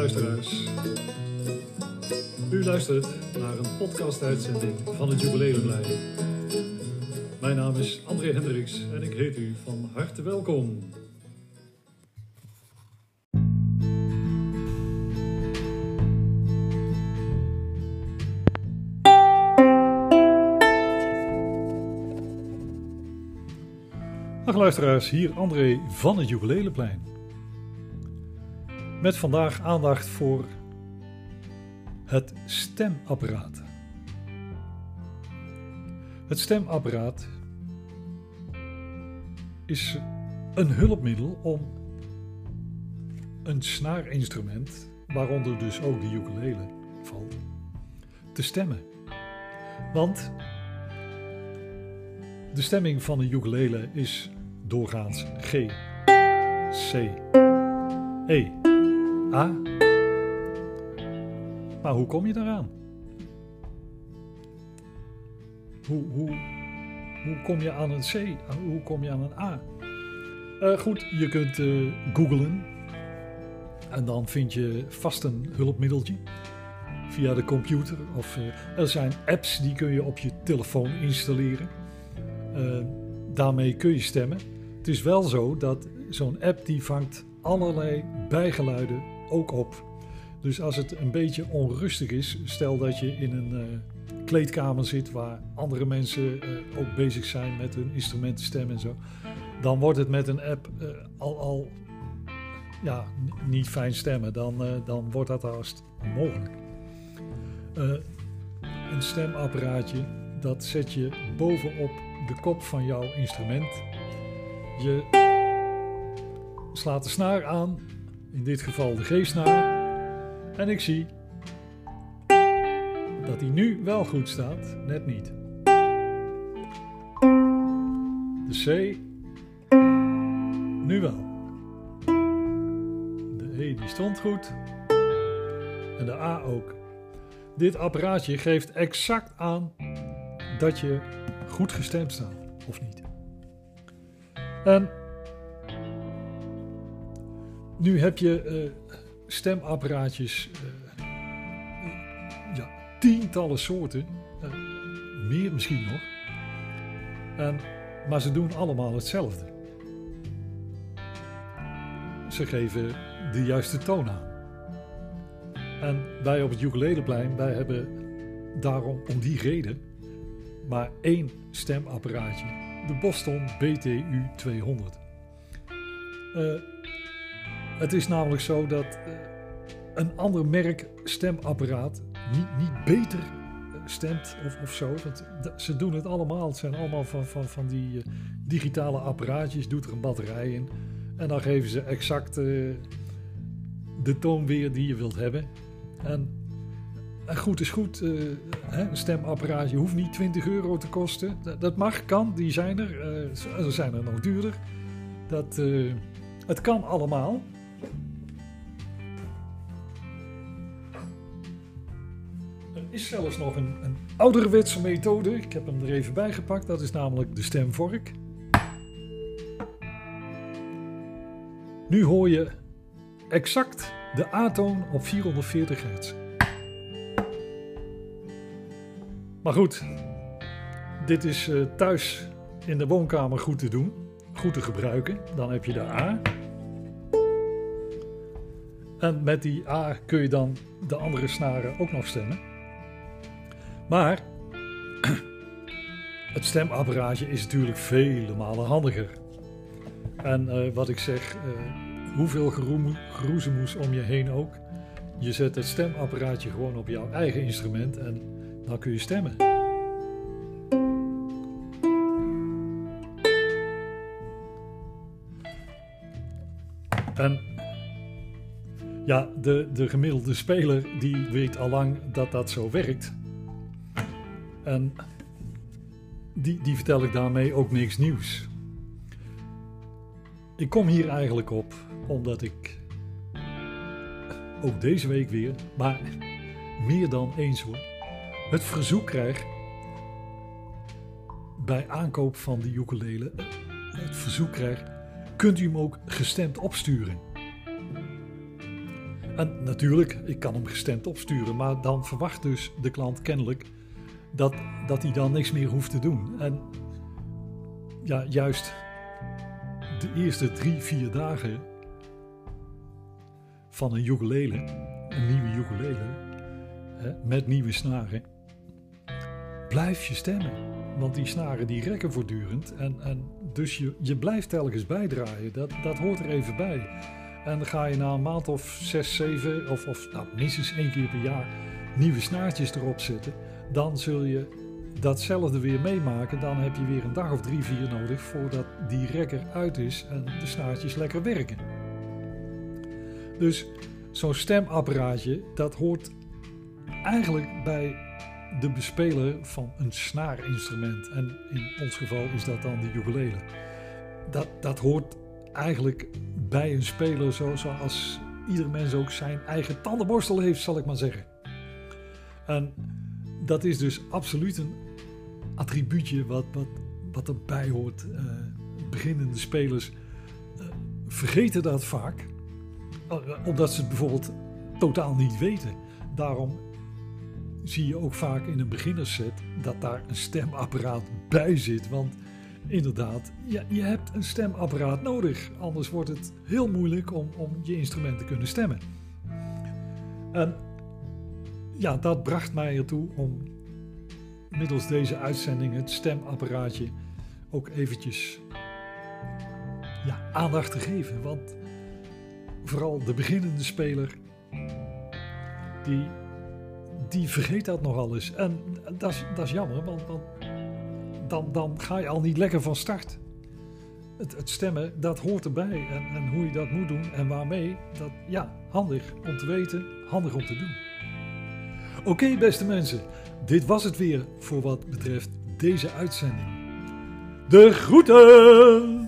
luisteraars. U luistert naar een podcast-uitzending van het Jubileumlijn. Mijn naam is André Hendricks en ik heet u van harte welkom. Dag luisteraars, hier André van het Jubileumplein. Met vandaag aandacht voor het stemapparaat. Het stemapparaat is een hulpmiddel om een snaarinstrument, waaronder dus ook de ukulele valt, te stemmen. Want de stemming van een ukulele is doorgaans G, C, E, A. Maar hoe kom je daaraan? Hoe, hoe, hoe kom je aan een C? Hoe kom je aan een A? Uh, goed, je kunt uh, googlen en dan vind je vast een hulpmiddeltje via de computer. Of uh, er zijn apps die kun je op je telefoon installeren. daarmee kun je stemmen. Het is wel zo dat zo'n app die vangt allerlei bijgeluiden ook op. Dus als het een beetje onrustig is, stel dat je in een uh, kleedkamer zit waar andere mensen uh, ook bezig zijn met hun instrumentenstem en zo, dan wordt het met een app uh, al, al ja, niet fijn stemmen. Dan, dan wordt dat haast onmogelijk. een stemapparaatje, dat zet je bovenop de kop van jouw instrument. Je slaat de snaar aan, in dit geval de G-snaar. En ik zie dat hij nu wel goed staat, net niet. De C, nu wel. De E die stond goed. En de A ook. Dit apparaatje geeft exact aan dat je goed gestemd staat, of niet. En nu heb je uh, stemapparaatjes, uh, ja, tientallen soorten, uh, meer misschien nog. En, maar ze doen allemaal hetzelfde. Ze geven de juiste toon aan. En wij op het ukuleleplein, wij hebben daarom om die reden maar één stemapparaatje. De Boston BTU 200. Uh, het is namelijk zo dat uh, een ander merk stemapparaat niet, niet beter eh, stemt of, zo. Want ze doen het allemaal. Het zijn allemaal van, van, van die uh, digitale apparaatjes. Doet er een batterij in. En dan geven ze exact uh, de toon weer die je wilt hebben. En, goed is goed. Hè, een stemapparaatje hoeft niet 20 euro te kosten. Dat, dat mag, kan. Die zijn er. er zijn er nog duurder. Dat, het kan allemaal. Is zelfs nog een, een ouderwetse methode. Ik heb hem er even bij gepakt. Dat is namelijk de stemvork. Nu hoor je exact de A-toon op 440 hertz. Maar goed, dit is uh, thuis in de woonkamer goed te doen, goed te gebruiken. Dan heb je de A. En met die A kun je dan de andere snaren ook nog stemmen. Maar het stemapparaatje is natuurlijk vele malen handiger. En uh, wat ik zeg, uh, hoeveel geroezemoes om je heen ook. Je zet het stemapparaatje gewoon op jouw eigen instrument en dan kun je stemmen. En ja, de, de gemiddelde speler die weet al lang dat dat zo werkt. En die, die vertel ik daarmee ook niks nieuws. Ik kom hier eigenlijk op omdat ik ook deze week weer, maar meer dan eens hoor, het verzoek krijg bij aankoop van de ukulele. Het verzoek krijg, kunt u hem ook gestemd opsturen? En natuurlijk, ik kan hem gestemd opsturen, maar dan verwacht dus de klant kennelijk dat, dat hij dan niks meer hoeft te doen. En ja, juist de eerste drie, vier dagen van een ukulele, een nieuwe ukulele, hè, met nieuwe snaren, blijf je stemmen. Want die snaren die rekken voortdurend en, en dus je, je blijft telkens bijdraaien. Dat, dat hoort er even bij. En dan ga je na een maand of zes, zeven, of, of nou, minstens één keer per jaar nieuwe snaartjes erop zetten. Dan zul je datzelfde weer meemaken. Dan heb je weer een dag of drie, vier nodig voordat die rekker uit is en de snaartjes lekker werken. Dus zo'n stemapparaatje, dat hoort eigenlijk bij de bespeler van een snaarinstrument. En in ons geval is dat dan de ukulele. Dat, dat hoort eigenlijk bij een speler zoals ieder mens ook zijn eigen tandenborstel heeft, zal ik maar zeggen. En dat is dus absoluut een attribuutje wat, wat, wat erbij hoort. Uh, beginnende spelers uh, vergeten dat vaak, uh, omdat ze het bijvoorbeeld totaal niet weten. Daarom zie je ook vaak in een beginnersset dat daar een stemapparaat bij zit. Want inderdaad, ja, je hebt een stemapparaat nodig. Anders wordt het heel moeilijk om, om je instrument te kunnen stemmen. En ja, dat bracht mij ertoe om middels deze uitzending het stemapparaatje ook eventjes ja, aandacht te geven. Want vooral de beginnende speler, die, die vergeet dat nogal eens. En dat is, dat is jammer, want, want dan, dan ga je al niet lekker van start. Het, het, stemmen, dat hoort erbij. En, en hoe je dat moet doen en waarmee, dat ja, handig om te weten, handig om te doen. Oké, beste mensen, dit was het weer voor wat betreft deze uitzending. De groeten!